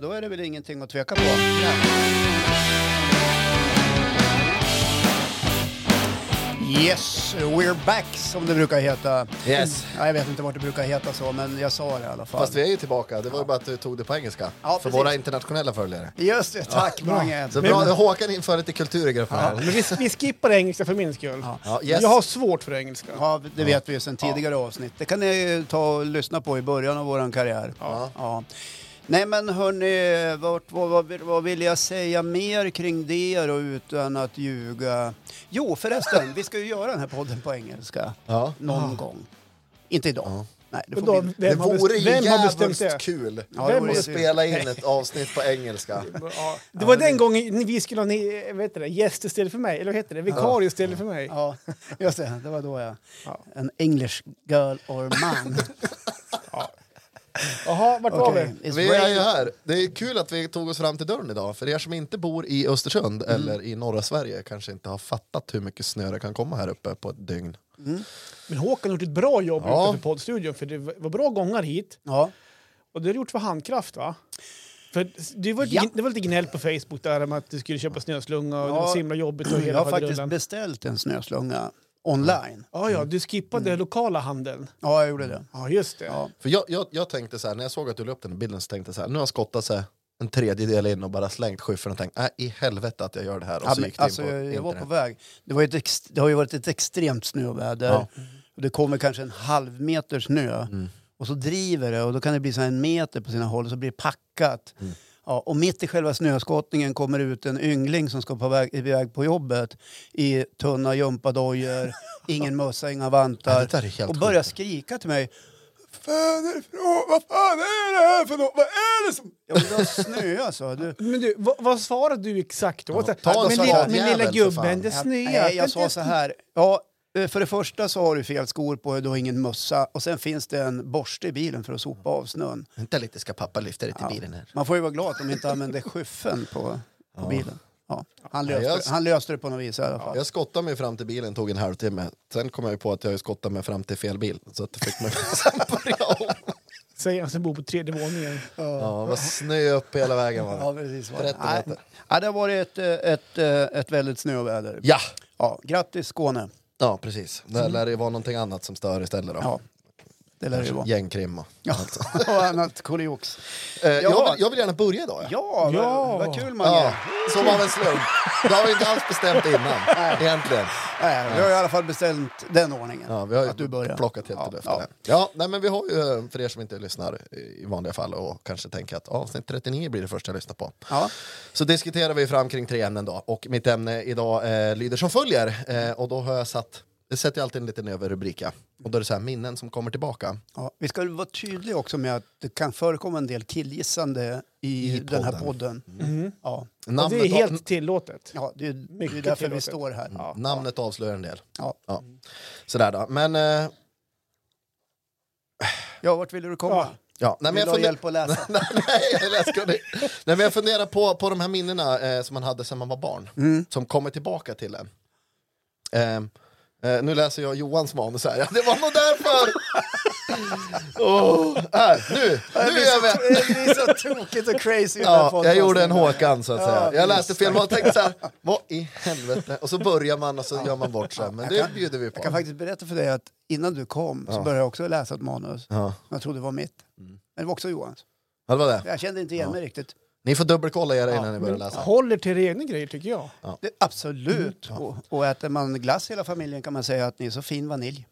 Då är det väl ingenting att tveka på. Yes, we're back som det brukar heta. Yes. Ja, jag vet inte vart det brukar heta så, men jag sa det i alla fall. Fast vi är ju tillbaka, det var ju bara att du tog det på engelska. Ja, för precis. våra internationella följare. Just det, tack Mange. Så bra, Håkan inför lite kultur i gruppen här. Men vi, vi skippar engelska för min skull. Ja, yes. Jag har svårt för engelska. Ja, det vet vi ju sedan tidigare avsnitt. Det kan ni ta och lyssna på i början av vår karriär. Ja. Ja. Nej men hörni, vart, vad, vad, vad vill jag säga mer kring det då utan att ljuga? Jo förresten, vi ska ju göra den här podden på engelska Ja. någon gång. Inte idag. Ja. Nej, det då, bli... Det vore best- vem har bestämt jävligt det? kul Ja, det Vem att spela in ett avsnitt på engelska. Ja. Det var den gången vi skulle ha ni, vet det, gäst istället för mig, eller vad heter det? Vikarie istället för mig. Ja, just det. Det var då jag... Ja. En English girl or man. Jaha, vart var Okej, vi? it's Vi är ju här. Det är kul att vi tog oss fram till dörren idag. För er som inte bor i Östersund eller i norra Sverige kanske inte har fattat hur mycket snö det kan komma här uppe på ett dygn. Men Håkan har gjort ett bra jobb Ja. utanför poddstudion, för det var bra gångar hit. Ja. Och det har gjort för handkraft va? För det var, Ja. det var lite gnäll på Facebook där om att du skulle köpa snöslunga och det Ja. var så himla jobbigt och Jag hela har faktiskt beställt en snöslunga online. Ja, ja, du skippade lokala handeln. Ja, jag gjorde det. Ja, just det. Ja. För jag, jag, jag tänkte så här, när jag såg att du la upp den bilden så tänkte jag så här, nu har jag skottat sig en tredjedel in och bara slängt skyffen och tänkt, nej i helvete att jag gör det här. Och Ja, så men, gick in alltså, på jag, jag var på väg. Det, var ett ex, det har ju varit ett extremt snöväder. Ja. Och det kommer kanske en halv meter snö. Mm. Och så driver det och då kan det bli så här en meter på sina håll och så blir det packat. Mm. Ja, och mitt i själva snöskottningen kommer ut en yngling som ska på väg, iväg på jobbet i tunna gympadojor, ingen mössa, inga Ja, vantar. helt och börjar skrika till mig. Fan är det för något? Vad fan är det här för något? Vad är det som... Ja, det har snöat så. Du, Men du, vad, vad svarade du exakt då? Ja, Så här, ta en men, här men lilla gubben, det Ja, snöar. Nej, jag sa så här. Ja, för det första så har du fel skor på, du har ingen mössa och sen finns det en borste i bilen för att sopa av snön. Vänta lite, ska pappa lyfta dig till Ja. bilen här? Man får ju vara glad att de inte använder skyffen på, på bilen. Ja. Han, Ja, löste, jag- han löste det på något vis i alla fall. Jag skottade mig fram till bilen, tog en halvtimme. Sen kom jag ju på att jag skottat mig fram till fel bil. Så att det fick mig sen börja om. Säger han som bor på tredje våningen. Ja, det var snö upp hela vägen var det. Ja, precis. Nej. berätta. Ja, det har varit ett, eh, ett, eh, ett väldigt snöväder. Ja, Ja, grattis Skåne. Ja precis. Där lär det vara någonting annat som stör istället då. Ja, det lär det ju vara. Gängkrim och Ja, och annat kuriox. Eh, jag, Ja. vill, jag vill gärna börja idag. Ja. Ja, Ja. Vad, vad kul Mange. Ja, som av en slump. Det har vi inte alls bestämt innan, egentligen. Nej, vi har i alla fall bestämt den ordningen. Ja, vi har att du börjar. plockat helt Ja, till ja. ja. ja, nej, men vi har ju, för er som inte lyssnar i vanliga fall och kanske tänker att avsnitt 39 blir det första jag lyssnar på. Ja. Så diskuterar vi fram kring tre ämnen då. Och mitt ämne idag eh, lyder som följer. Eh, och då har jag satt, det sätter jag alltid en liten överrubrik. ja. Och då är det så här, minnen som kommer tillbaka. Ja, vi ska vara tydliga också med att det kan förekomma en del killgissande i, I den här podden. podden. Ja. Och det är Namnet, helt tillåtet. Ja, det är, det är därför vi tillåtet. står här. Ja. namnet avslöjar en del. Ja. Ja. Sådär då. Men, eh, ja, vart ville du komma? Ja. ja. Nej, men jag funder- hjälp att läsa? Nej, jag. Nej, men jag funderar på, på de här minnena eh, som man hade sedan man var barn. Mm. Som kommer tillbaka till en. Ehm, eh, nu läser jag Johans manus här. Ja, det var nog därför! oh, här, nu! Nu är jag med! Det är så tokigt och crazy Ja, jag gjorde en Håkan så att säga. Ja, Jag läste fel, man tänkte så här, vad i helvete? Och så börjar man och så gör man bort sig. Men Jag det kan- bjuder vi Jag kan på. faktiskt berätta för dig att innan du kom så Ja. började jag också läsa ett manus. Ja, Mm. Jag trodde det var mitt. Men det var också Johans. ja, det var det. Jag kände inte igen mig riktigt. Ni får dubbelkolla era innan ni börjar läsa. Håller till egna grejer tycker jag. Det, absolut. Och, och äter man glass hela familjen kan man säga att ni är så fin vanilj.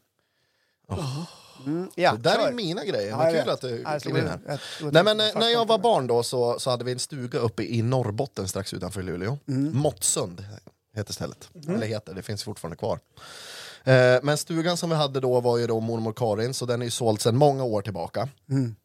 Mm, ja, Det där kör. är mina grejer, Ja, men jag kul att du Ja, klev in här. jag- jag- Nej, men, eh, när jag var barn då så, så hade vi en stuga uppe i Norrbotten strax utanför Luleå. Mm. Måttsund heter stället. Eller heter, det finns fortfarande kvar. Eh, men stugan som vi hade då var ju då mormor Karin, så den är ju såld sedan många år tillbaka. Mm.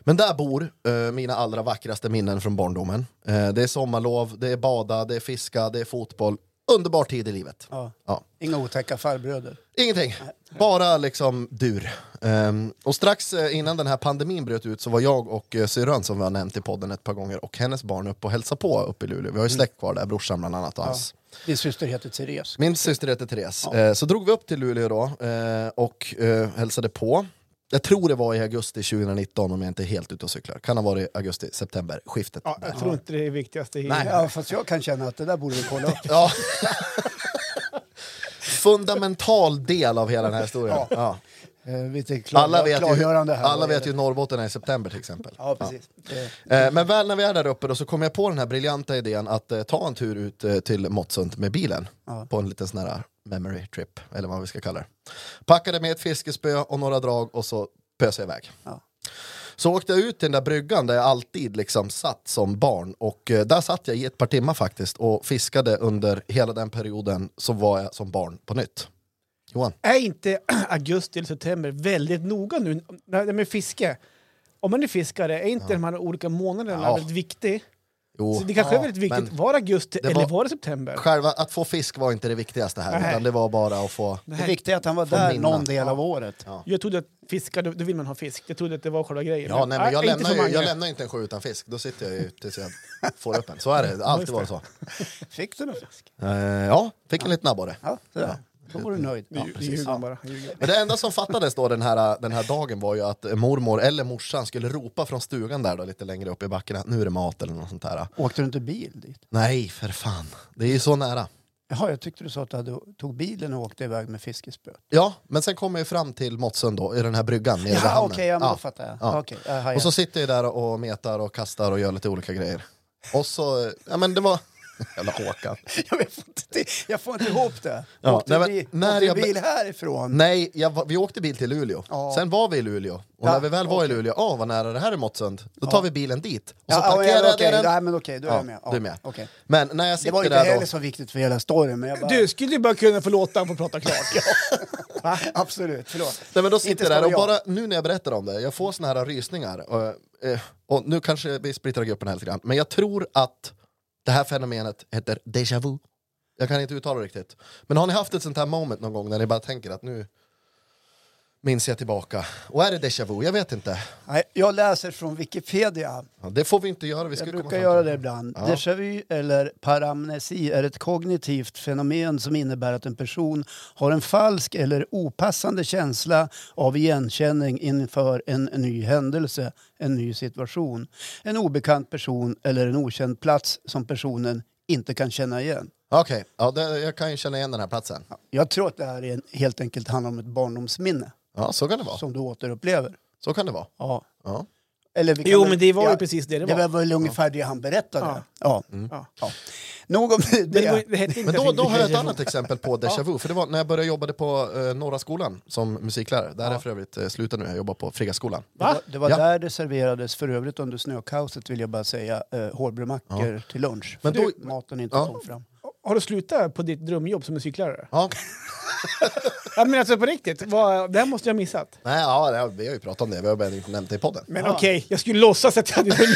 Men där bor eh, mina allra vackraste minnen från barndomen. Eh, det är sommarlov, det är bada, det är fiska, det är fotboll. Underbar tid i livet. Ja. Ja. Inga otäcka farbröder. Ingenting, bara liksom dur. Ehm, och strax eh, innan den här pandemin bröt ut så var jag och uh, syrran som vi har nämnt i podden ett par gånger och hennes barn upp och hälsa på uppe i Luleå. Vi har ju släkt kvar där, brorsan bland annat och hans. Din syster heter Therese. Min syster heter Therese. Eh, så drog vi upp till Luleå då eh, och eh, hälsade på. Jag tror det var i augusti 2019 om jag inte är helt ute och cyklar. Kan ha varit augusti, september, skiftet. Ja, jag tror inte det är viktigaste. Nej. Ja, fast jag kan känna att det där borde vi kolla upp. Ja. Fundamental del av hela den här historien. Ja. Eh, lite klar, Alla, vet ju, här. alla vet ju Norrbotten är i september till exempel. Ja, precis. Det- Eh, Men väl när vi är där uppe då så kom jag på den här briljanta idén att eh, ta en tur ut eh, till Måttsund med bilen. Ja. På en liten sån här memory trip, eller vad vi ska kalla det. Packade med ett fiskespö och några drag och så pösade jag iväg. Ja. Så åkte jag ut till den där bryggan där jag alltid liksom satt som barn och eh, där satt jag i ett par timmar faktiskt och fiskade under hela den perioden som var jag som barn på nytt. Johan? Är inte augusti eller september väldigt noga nu när- med fiske? Om man är fiskare, är inte de här olika månaderna Ja. väldigt viktiga? Jo, Så det kanske Ja, är väldigt viktigt. Var det augusti det eller var- var det september? själva att få fisk var inte det viktigaste här, Nej. utan det var bara att få... Det viktiga är att han var där minna. någon del Ja. av året. Ja. Jag trodde att fiskar, då, vill man ha fisk. Jag trodde att det var själva grejen. Ja, nej, men jag, inte lämnar ju, jag lämnar inte en sjö utan fisk, då sitter jag ju tills jag får upp en. Så är det, det alltid varit så. Fick du någon fisk? Eh, ja, fick en liten abborre. Ja, det. Då var du nöjd. Det Ja, precis. Ljuger. Men det enda som fattades då den här, den här dagen var ju att mormor eller morsan skulle ropa från stugan där då, lite längre upp i backen att nu är det mat eller något sånt där. Åkte du inte bil dit? Nej, för fan. Det är ju så nära. Jaha, jag tyckte du sa att du hade, tog bilen och åkte iväg med fiskespö. Ja, men sen kommer jag fram till Måttsund då, i den här bryggan nere vid Ja, hamnen. okej, ja, men Ja. då fattar jag. Ja. Jag hajar. Och så sitter jag där och metar och kastar och gör lite olika grejer. Och så, ja men det var... Jävla Håkan. jag, får inte, jag får inte ihop det. Ja, åkte nej, men bil, när åkte jag bil härifrån. Nej, jag, vi åkte bil till Luleå. Ja. Sen var vi i Luleå. Och Ja, när vi väl var i. Luleå, åh vad nära det här är Måttsund. Då tar Ja. vi bilen dit. Och så Ja, parkerar ja, jag okej, den. nej, men okej, då är Ja, jag med. Du är med. okej. Men när jag Det sitter var inte där heller då... så viktigt för hela storyn, men jag bara... Du, skulle du bara kunna få låta honom få prata klart? Va? Absolut, förlåt. Nej, men då sitter jag där och jag. bara nu när jag berättar om det, jag får såna här rysningar. Och, eh, och nu kanske vi splittrar gruppen här lite grann, men jag tror att det här fenomenet heter déjà vu. Jag kan inte uttala det riktigt. Men har ni haft ett sånt här moment någon gång när ni bara tänker att nu minns jag tillbaka? Och är det déjà vu? Jag vet inte. Nej, jag läser från Wikipedia. Ja, det får vi inte göra. Vi ska Jag brukar göra det ibland. Ja. Déjà vu eller paramnesi är ett kognitivt fenomen som innebär att en person har en falsk eller opassande känsla av igenkänning inför en ny händelse, en ny situation, en obekant person eller en okänd plats som personen inte kan känna igen. Okej, ja, det- jag kan ju känna igen den här platsen. Jag tror att det här är en, helt enkelt handlar om ett barndomsminne Ja, så kan det vara. som du återupplever. Så kan det vara. Ja. Ja. Eller vi kan Jo, väl- men det var ju ja, precis det det Det var. var väl ungefär det han berättade. Ja. Ja. Ja. Ja. Nog om det. Men det, var, det hette inte Men då, då har jag ett annat exempel på déjà vu. För det var när jag började jobba på eh, Norra skolan som musiklärare. Där är jag för övrigt eh, slutat nu, jag jobbar på Frigaskolan. Det var, det var Ja. där det serverades, för övrigt under snökaoset vill jag bara säga, eh, hårdbrödmackor till lunch. Men Men då- maten inte Ja. kom fram. Har du slutat på ditt drömjobb som musiklärare? Ja. Ja, men alltså på riktigt, vad, det här måste jag ha missat. Nej, ja, det har- vi har ju pratat om det, vi har bara inte nämnt det i podden. Men Ja. okej, jag skulle låtsas att jag hade.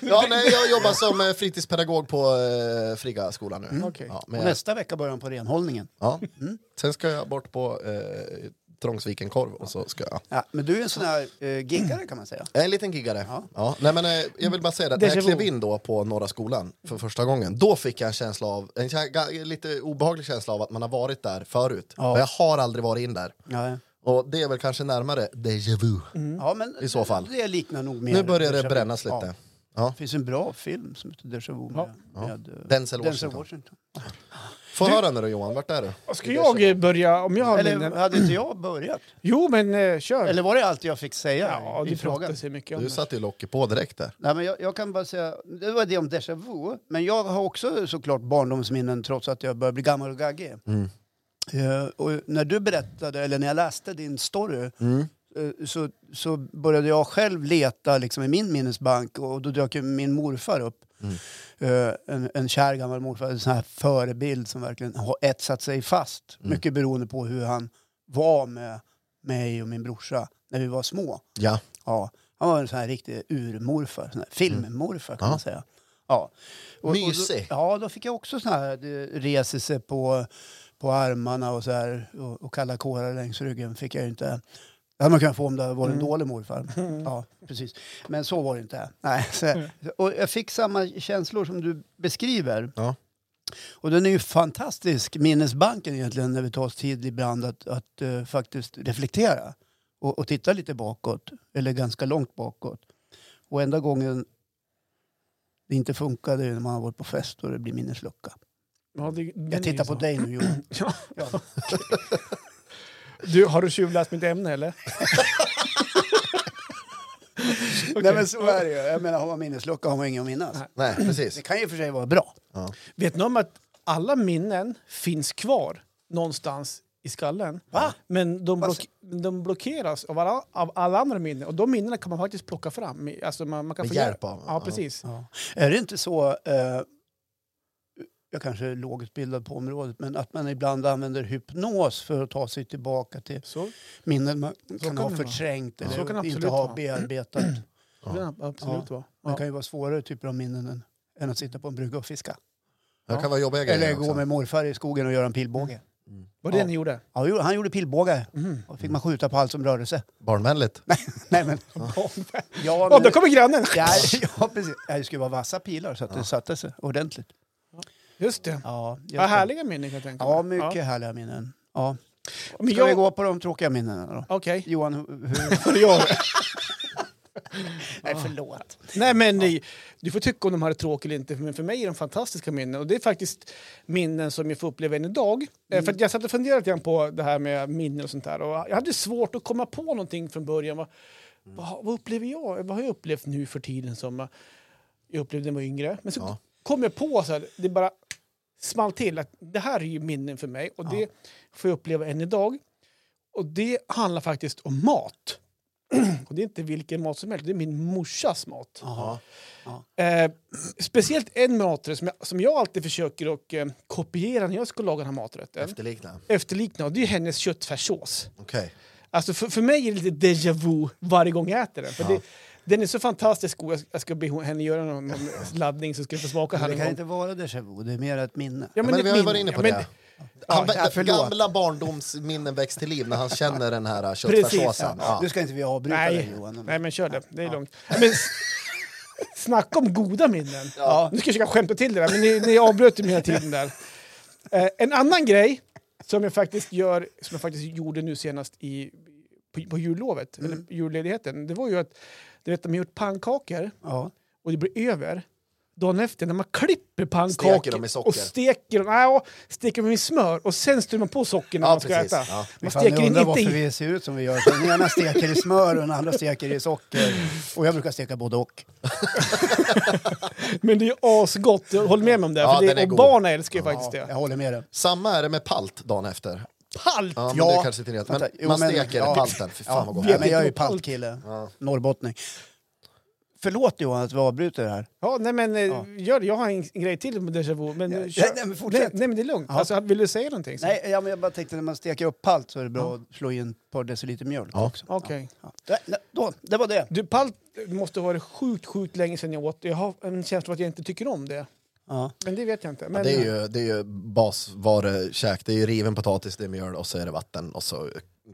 Ja, nej, jag jobbar som eh, fritidspedagog på eh, Frigaskolan nu. Okej. Ja, Och men, nästa vecka börjar han på renhållningen. ja. Sen ska jag bort på eh, Trångsviken korv och så ska jag... Ja, men du är en sån här eh, giggare kan man säga. Jag är en liten giggare. Ja. Ja. nej, men, eh, jag vill bara säga det, när jag Déjà vu. klev in då på Norra skolan för första gången, då fick jag en känsla av, en kä- ga- lite obehaglig känsla av att man har varit där förut. Ja. Och jag har aldrig varit in där. Ja, Och det är väl kanske närmare déjà vu. ja men I så fall. det liknar nog mer. Nu börjar det vu. brännas lite. Ja. Ja. Det finns en bra film som heter Déjà vu med, Ja. med eh, Denzel Washington. Få höra nu då Johan, vart är du? Ska jag börja? Om jag har Eller min... hade inte jag börjat? Jo, men eh, kör. Eller var det allt jag fick säga ja, i du frågan? pratar så mycket om Du det. satte ju locket på direkt där. Nej, men jag, jag kan bara säga, det var det om déjà vu. Men jag har också såklart barndomsminnen trots att jag börjar bli gammal och gaggig. Mm. Eh, och när du berättade, eller när jag läste din story, eh, så, så började jag själv leta liksom, i min minnesbank och då dök ju min morfar upp. Eh, en, en kär gammal morfar, en sån här förebild som verkligen har etsat sig fast. Mycket beroende på hur han var med mig och min brorsa när vi var små. Ja. Ja, han var en sån här riktig urmorfar, sån här filmmorfar kan Ja. man säga. Ja. Och, och då, ja, då fick jag också sån här, det reser sig på, på armarna och så här och, och kalla kårar längs ryggen fick jag ju inte. Det hade man kunnat få om det hade varit en dålig morfar. Ja, precis. Men så var det inte. Nej, så, och jag fick samma känslor som du beskriver. Ja. Och den är ju fantastisk, minnesbanken egentligen, när vi tar oss tid ibland att, att eh, faktiskt reflektera och, och titta lite bakåt, eller ganska långt bakåt. Och enda gången det inte funkade är när man har varit på fest och det blir minneslucka. Ja, det, Jag tittar på dig nu Johan. Ja. Du, har du tjuvläst mitt ämne eller? Nej men så är det ju. Jag menar har man minneslucka har man inget att minnas. Nej. Precis. Det kan ju för sig vara bra. Ja. Vet ni om att alla minnen finns kvar någonstans i skallen? Va? Men de, block, de blockeras av alla, av alla andra minnen. Och de minnena kan man faktiskt plocka fram. Alltså man, man kan Med få hjälp av- Ja, ja. precis. Ja. Är det inte så, eh, jag kanske är lågutbildad på området, men att man ibland använder hypnos för att ta sig tillbaka till Så, minnen man kan, kan ha det vara. förträngt Så kan det eller inte ha vara. bearbetat. det kan absolut vara. Det Ja. kan ju vara svårare typer av minnen än, än att sitta på en brygga och fiska. Det kan vara jobbiga Eller gå med morfar i skogen och göra en pilbåge. Var det Ja. ni gjorde? Ja, han gjorde- han gjorde pilbåge. Mm. Och fick man skjuta på allt som rörde sig. Barnvänligt. Nej, men, ja, Åh, men, där kommer grannen! ja, ja, precis. Ja, det skulle vara vassa pilar så att det satte sig ordentligt. Just det. Ja, just det. härliga minnen kan jag tänka Ja, mig. mycket härliga minnen. Ja. Men Ska jag... vi gå på de tråkiga minnena då? Okej. Johan, hur... jag... Nej, förlåt. Nej, men ni, du får tycka om de här är tråkiga eller inte, men för mig är de fantastiska minnen. Och det är faktiskt minnen som jag får uppleva än idag. Eh, För att jag satt och funderade lite grann på det här med minnen och sånt där. Och jag hade svårt att komma på någonting från början. Vad, vad, vad upplever jag? Vad har jag upplevt nu för tiden som jag upplevde när jag var yngre? Men så Ja. kom jag på så här, det bara small till att det här är ju minnen för mig och det får jag uppleva än idag. Och det handlar faktiskt om mat. och det är inte vilken mat som helst, det är min morsas mat. Jaha. Eh, speciellt en maträtt som jag, som jag alltid försöker att eh, kopiera när jag ska laga den här maträtten. Efterlikna. Efterlikna, och det är hennes köttfärssås. Okej. Alltså för, för mig är det lite déjà vu varje gång jag äter den. För det, den är så fantastiskt god. Jag, ska be henne göra någon, någon laddning så ska du få smaka här Det kan inte vara déjà vu, det är mer ett minne. Ja, Men, det vi har ju varit inne på ja, men- det. Han, Ja, gamla barndomsminnen väcks till liv när han känner den här Precis, köttfärssåsen. Ja. Ja. Nu ska inte vi avbryta dig Nej, Johan. nej, men kör det. Det är lugnt. Men, snacka om goda minnen. Ja. Nu ska jag försöka skämta till det där, men ni, ni avbröt mig hela tiden där. Eh, en annan grej som jag faktiskt gör, som jag faktiskt gjorde nu senast i, på, på jullovet, Mm. eller julledigheten, det var ju att du vet, de har gjort pannkakor Ja. och det blir över. Dagen efter när man klipper pannkakor Steker dem i socker. och steker dem, ja, steker dem i smör och sen styr man på socker när Ja, man ska precis. äta. Ja. Man Fan, steker inte varför i... vi ser ut som vi gör. Så den ena steker i smör och den andra steker i socker. Och jag brukar steka både och. Men det är asgott, jag håller med mig om det. Ja, för det är och god. barnen älskar ju Ja, faktiskt det. jag håller med dig. Samma är det med palt dagen efter. Palt! Ja, men Ja. det är kanske inte rätt. Men jo, man men- steker ja. palten. Fy fan vad gott. Ja, men jag är ju paltkille. Ja. Norrbottning. Förlåt Johan att vi avbryter det här. Ja, nej men eh, Ja. gör. Jag har en, grej till med déjà vu. Men, Ja, eh, nej, kör. nej, men fortsätt. Nej, nej, men det är lugnt. Ja. Alltså, vill du säga någonting? så- Nej, ja, men jag bara tänkte när man steker upp palt så är det bra att slå in ett par deciliter mjölk Ja. också. Okej. Ja. Det, då, det var det. Du, palt måste ha varit sjukt, sjukt länge sedan jag åt. Jag har en känsla av att jag inte tycker om det. Ja. Men det vet jag inte. Ja, Men, det, är ju, det är ju basvarukäk. Det är ju riven potatis, det är mjöl och så är det vatten och så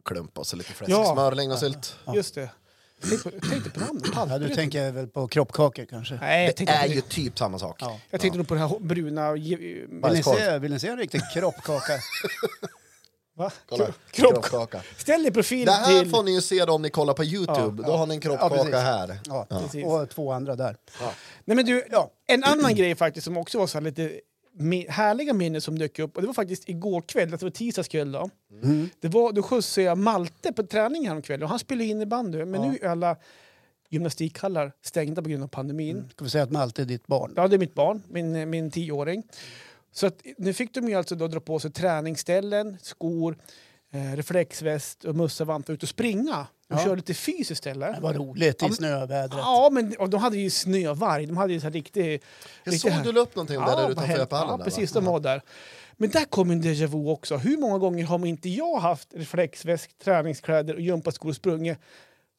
klump och så lite fläsk, Ja. smör, lingonsylt. Just det. Tänk på- Tänk på namnet. Ja, du tänker väl på kroppkakor kanske? Nej, Det är inte- ju typ samma sak. Ja. jag tänkte nog på det här bruna... Vill ni, se, vill ni se en riktig kroppkaka? Va? Kolla, Kro- Kropp. kroppkaka. Ställ din profil Det här till... får ni ju se då om ni kollar på Youtube. Då har ni en Ja, kroppkaka här. Ja. Precis. Och två andra där. Nej, men du, Ja. En annan grej faktiskt som också var så här lite härliga minnen som dök upp, och det var faktiskt igår kväll, det var tisdags kväll då. Mm. Det var, då skjutsade jag Malte på träning häromkvällen och han spelar innebandy, men Ja. nu är alla gymnastikhallar stängda på grund av pandemin. Mm. Ska vi säga att Malte är ditt barn? Ja, det är mitt barn, min, min tioåring. Så att, nu fick de ju alltså då dra på sig träningsställen, skor, eh, reflexväst och mössa, vantar ut och springa. Och Ja. köra lite fysiskt istället. Det var roligt Ja, i men- snövädret. Ja, men och de hade ju snövarg. De hade ju så här riktig... Jag riktig såg du la upp någonting det där utanför Göpahallen? Ja, precis. De var där. Men där kom en déjà vu också. Hur många gånger har man inte jag haft reflexväsk, träningskläder och gympaskor och sprungit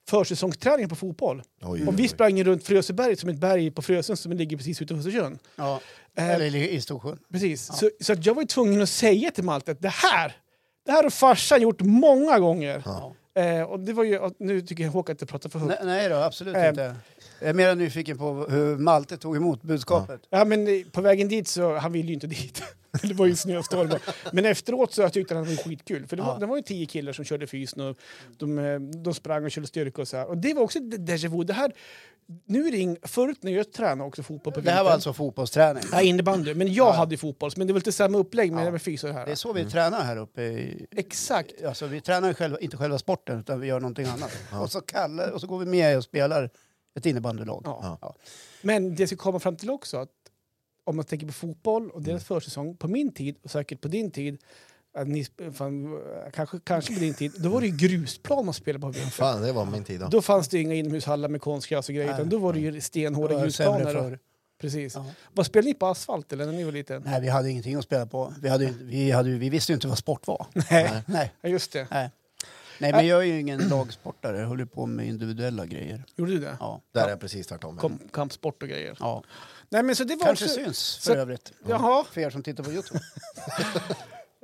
försäsongsträning på fotboll? Oj, Och vi oj. sprang runt Frösöberget som ett berg på Frösön som ligger precis utanför Östersund. Ja. Eh, Eller i i Storsjön. Precis. Så, så att jag var ju tvungen att säga till Malte att det här, det här har farsan gjort många gånger. Ja. Eh, och det var ju, nu tycker jag Håkan att jag pratar för högt. Nej, nej då, absolut Eh. inte. Jag är mer nyfiken på hur Malte tog emot budskapet. Ja, men eh, på vägen dit så, han ville ju inte dit. det var ju snöstorm. Men efteråt så tyckte han att det var skitkul. För det var, Ja. det var ju tio killar som körde fysen och de, eh, de sprang och körde styrka och så här. Och det var också déjà vu. Det här, nu är det ing, förut när jag tränade också fotboll på Det här var vintern- alltså fotbollsträning? Ja, innebandy. Men jag hade ju fotboll. Men det var lite samma upplägg med, Ja. med fys och det här. Det är så vi tränar här uppe i... Exakt. Alltså, vi tränar själva, inte själva sporten, utan vi gör någonting annat. Och, så kallar, och så går vi med och spelar ett innebandylag. Ja. Ja. Men det jag ska komma fram till också, att om man tänker på fotboll och deras försäsong, på min tid och säkert på din tid, att ni, fan, kanske, kanske på din tid, då var det ju grusplan man spelade på vintern. Fan, det var min tid då. Då fanns det inga inomhushallar med konstgräs och grejer, Nej. utan då var det ju stenhårda Det var sämre grusplaner. Precis. Ja. Vad spelade ni på asfalt eller när ni var liten? Nej, vi hade ingenting att spela på. Vi, hade, vi, hade, vi visste ju inte vad sport var. Nej. Nej, Ja, just det. nej. Nej, men jag är ju ingen lagsportare. Jag håller på med individuella grejer. Gjorde du det? Ja. Där är jag precis tvärtom. Kom, kampsport och grejer. ja. Nej men så det var Kanske också... syns för så- övrigt. Jaha. För er som tittar på Youtube.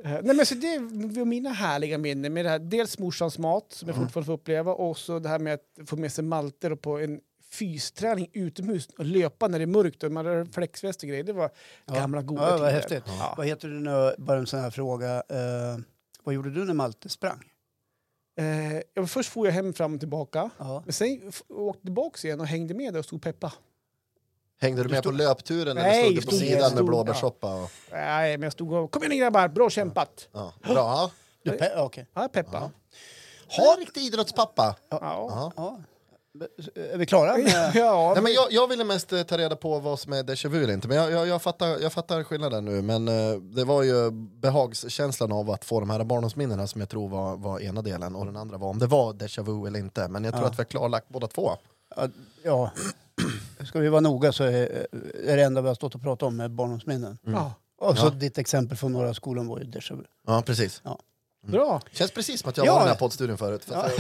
Eh, Nej, men så det var mina härliga minnen med det här. Dels morsans mat som Mm. jag fortfarande får uppleva och så det här med att få med sig malter och på en fysträning utomhus och löpa när det är mörkt och man har flexväst och grejer. Det var gamla goda ja, tider. häftigt. Ja. Vad heter du nu, bara en sån här fråga. Eh, vad gjorde du när Malte sprang? Eh, ja, först får jag hem fram och tillbaka. Ja. Men sen f- åkte tillbaka igen och hängde med där och stod peppa. Hängde du med på löpturen Nej, eller stod du på stod- sidan stod- med blåbärssoppa? Och... Nej, men jag stod och... Kom igen grabbar, bra kämpat! Ja. Bra. Du, pe- okej. Ja, peppa. Ha riktig idrottspappa. Ja. Ja. Ja. Är vi klara med... Ja, Nej, men jag, jag ville mest eh, ta reda på vad som är déjà vu eller inte, men jag, jag, jag, fattar, jag fattar skillnaden nu. Men eh, det var ju behagskänslan av att få de här barndomsminnena som jag tror var, var ena delen, och den andra var om det var déjà vu eller inte. Men jag tror Ja. att vi har klarlagt båda två. Ja, Ja. Ska vi vara noga så är, är det enda vi har stått och pratat om med barndomsminnen. ja. Och så Ja. ditt exempel från norra skolan var ju déjà vu. Ja, precis. Bra. Känns precis som att jag Ja. var i den här poddstudion förut. För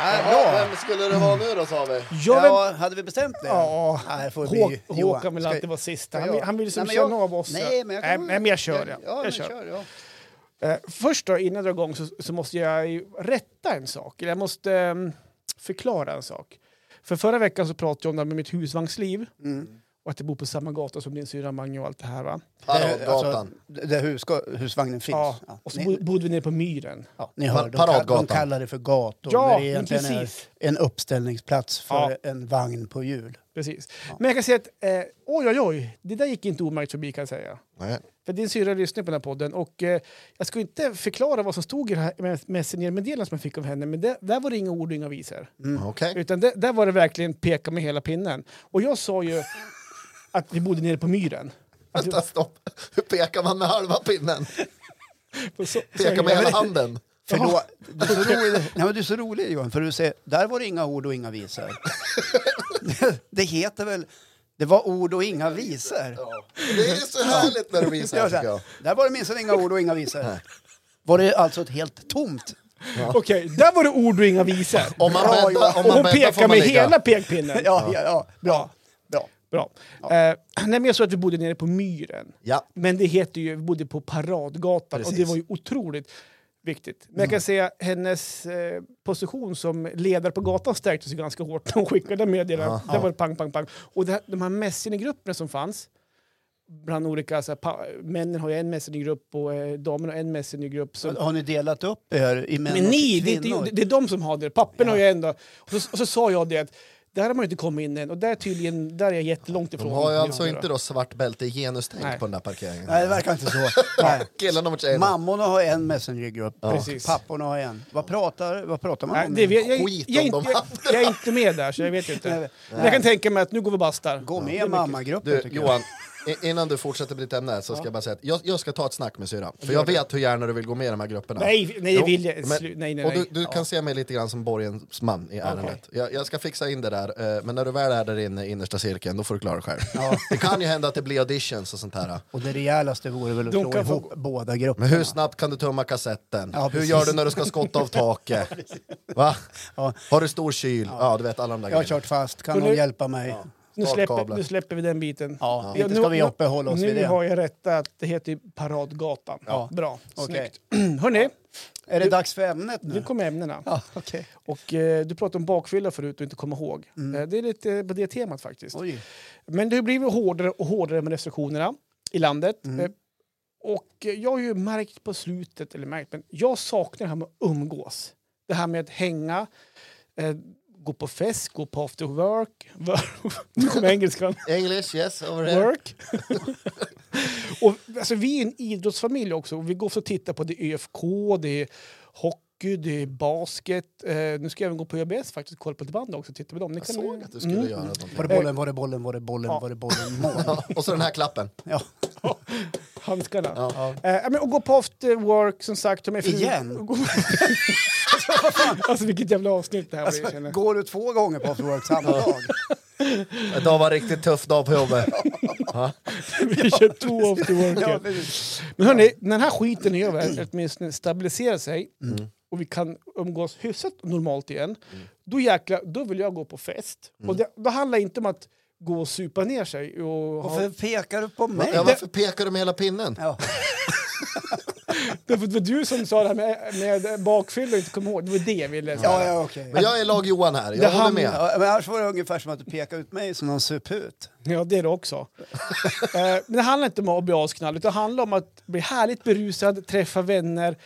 jag... Ja. Vem skulle det vara nu då sa vi? Jag vill... Ja, hade vi bestämt det? Ja. Nej, får bli Johan. Håkan vill alltid vara sista. ska Han vill, jag- han vill som Nej, men känna jag- av oss. Nej, men jag, nej, kan- nej, men jag kör. Ja. Ja, jag kör. kör ja. Eh, först då, innan jag drar igång, så, så måste jag rätta en sak. Eller Jag måste ehm, förklara en sak. För förra veckan så pratade jag om det här med mitt husvagnsliv. Mm. Och att jag bor på samma gata som din syrra Mange och allt det här. Va? Paradgatan. Alltså, där huska, husvagnen finns. Ja. Ja. Och så Ni, bo- bodde vi nere på Myren. ja, ni hör, de, kall, de kallar det för gator. Ja, det egentligen är precis. en uppställningsplats för Ja. en vagn på hjul. Precis. Men jag kan säga att, eh, oj oj oj, det där gick inte omärkt förbi kan jag säga. Nej. För din syrra lyssnar på den här podden och eh, jag ska inte förklara vad som stod i det här messengermeddelandet som jag fick av henne, men det, där var det inga ord och inga visor. Okej. Utan det, där var det verkligen peka med hela pinnen. Och jag sa ju att vi bodde nere på myren. Att Vänta, stopp. Hur pekar man med halva pinnen? så, Pekar med hela handen? Förlåt, du är, så rolig, nej, men du är så rolig Johan, för du säger där var det inga ord och inga visor. det heter väl det var ord och inga visor. Det är så härligt när du visar, Ja, så tycker här, jag. där var det minsann inga ord och inga visor. Var det alltså ett helt tomt? Okej, där var det ord och inga visor. Om man Bra, bäddar, om Och man hon bäddar pekar med ligga. hela pekpinnen. Ja, ja, ja. Bra. Bra. Bra. Eh, nej, men jag sa att vi bodde nere på myren. Ja. Men det heter ju, vi bodde på Paradgatan och det Precis. var ju otroligt viktigt. Men jag kan säga hennes eh, position som ledare på gatan stärktes ju ganska hårt när hon skickade meddelandet. Där var det pang, pang, pang. Och det här, de här messengergrupperna som fanns, bland olika, så här, pa, männen har ju en messengergrupp och eh, damerna har en messengergrupp. Så, Har ni delat upp er i män men och ni, det, är inte- kvinnor? det, det är de som har det. Papporna har ju ändå... Och så, och så sa jag det att där har man inte kommit in än och där, är tydligen, där är jag jättelångt ifrån. De har ju alltså Ja, inte då svart bälte i genustänk Nej. på den där parkeringen. Nej, det verkar inte så. Nej. Killarna mot tjejerna. Mammorna har en messengergrupp, Precis. papporna har en. Vad pratar, vad pratar man Nej, om? det vet, jag, Skit jag, om jag, de jag, jag är inte med där så jag vet inte. Nej. Men jag kan tänka mig att nu går vi bastar. Gå med mycket. mammagruppen Du, tycker jag. Johan, i- innan du fortsätter med ditt ämne så ska jag bara säga att jag, jag ska ta ett snack med syrran. För jag vet hur gärna du vill gå med i de här grupperna. Nej, nej, Jo, vill jag. men- Slu- nej, nej, Och nej. du, du kan se mig lite grann som borgensman i ärendet. Jag, jag ska fixa in det där, eh, men när du väl är där inne i innersta cirkeln, då får du klara dig själv. Det kan ju hända att det blir auditions och sånt här. Och det rejälaste vore väl att De slå kan få- ihop båda grupperna. Men hur snabbt kan du tumma kassetten? Ja, hur gör du när du ska skotta av taket? Va? Ja. Har du stor kyl? Ja, du vet alla de där Jag har grejerna. kört fast, kan någon hjälpa mig? Nu, släpper, nu släpper vi den biten. Ja, Ja, inte nu- ska vi nu- uppehålla oss nu vid det. har jag rättat att det heter Paradgatan. Ja. Bra, Okej. snyggt. Hörni, Är det dags för ämnet nu nu? kommer ämnena. Ja, okej. Och, eh, du pratade om bakfylla förut och inte komma ihåg. Mm. Eh, det är lite på det temat faktiskt. Oj. Men det har blivit hårdare och hårdare med restriktionerna i landet. Mm. Eh, och jag har ju märkt på slutet, eller märkt, men jag saknar det här med att umgås. Det här med att hänga, eh, gå på fest, gå på after work. nu kommer engelskan. English, yes, over there. Work. och, alltså, vi är en idrottsfamilj också. Vi går och tittar på det ÖFK, det är hockey, det är basket. Eh, nu ska jag även gå på ÖBS faktiskt, kolla på ett band också. Titta på dem. Ni Jag kan- såg att du skulle Mm. göra någonting. Var det bollen, var det bollen, var det bollen, Ja. var det bollen, mål? Och så den här klappen. Ja. Handskarna. Ja. Eh, men, och gå på after work, som sagt. fru- Igen? alltså vilket jävla avsnitt det här. Alltså, går du två gånger på after work samma dag? Idag var en riktigt tuff dag på jobbet. Vi kör två after work. Ja, ja, precis. men hörni, när den här skiten är över, åtminstone stabiliserar sig och vi kan umgås hyfsat normalt igen, då jäklar, då vill jag gå på fest. Och det, då handlar inte om att gå och supa ner sig. Och ha, Varför pekar du på mig? Ja, varför pekar du med hela pinnen? Ja. det var du som sa det här med, med bakfylla och inte kom ihåg. Det var det jag ville säga. Ja, ja, okej. Men jag är lag Johan här, jag Det håller med. Ja, men annars var det ungefär som att du pekade ut mig som någon suput. Ja, det är det också. eh, men det handlar inte om att bli asknall, utan det handlar om att bli härligt berusad, träffa vänner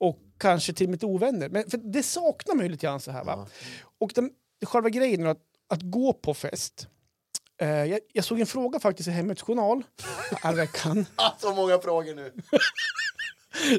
och kanske till och med ovänner. Men för det saknar man ju lite grann så här. Va? Och den, själva grejen är att, att gå på fest. Eh, jag, jag såg en fråga faktiskt i Hemmets Journal här veckan. Ah, så många frågor nu.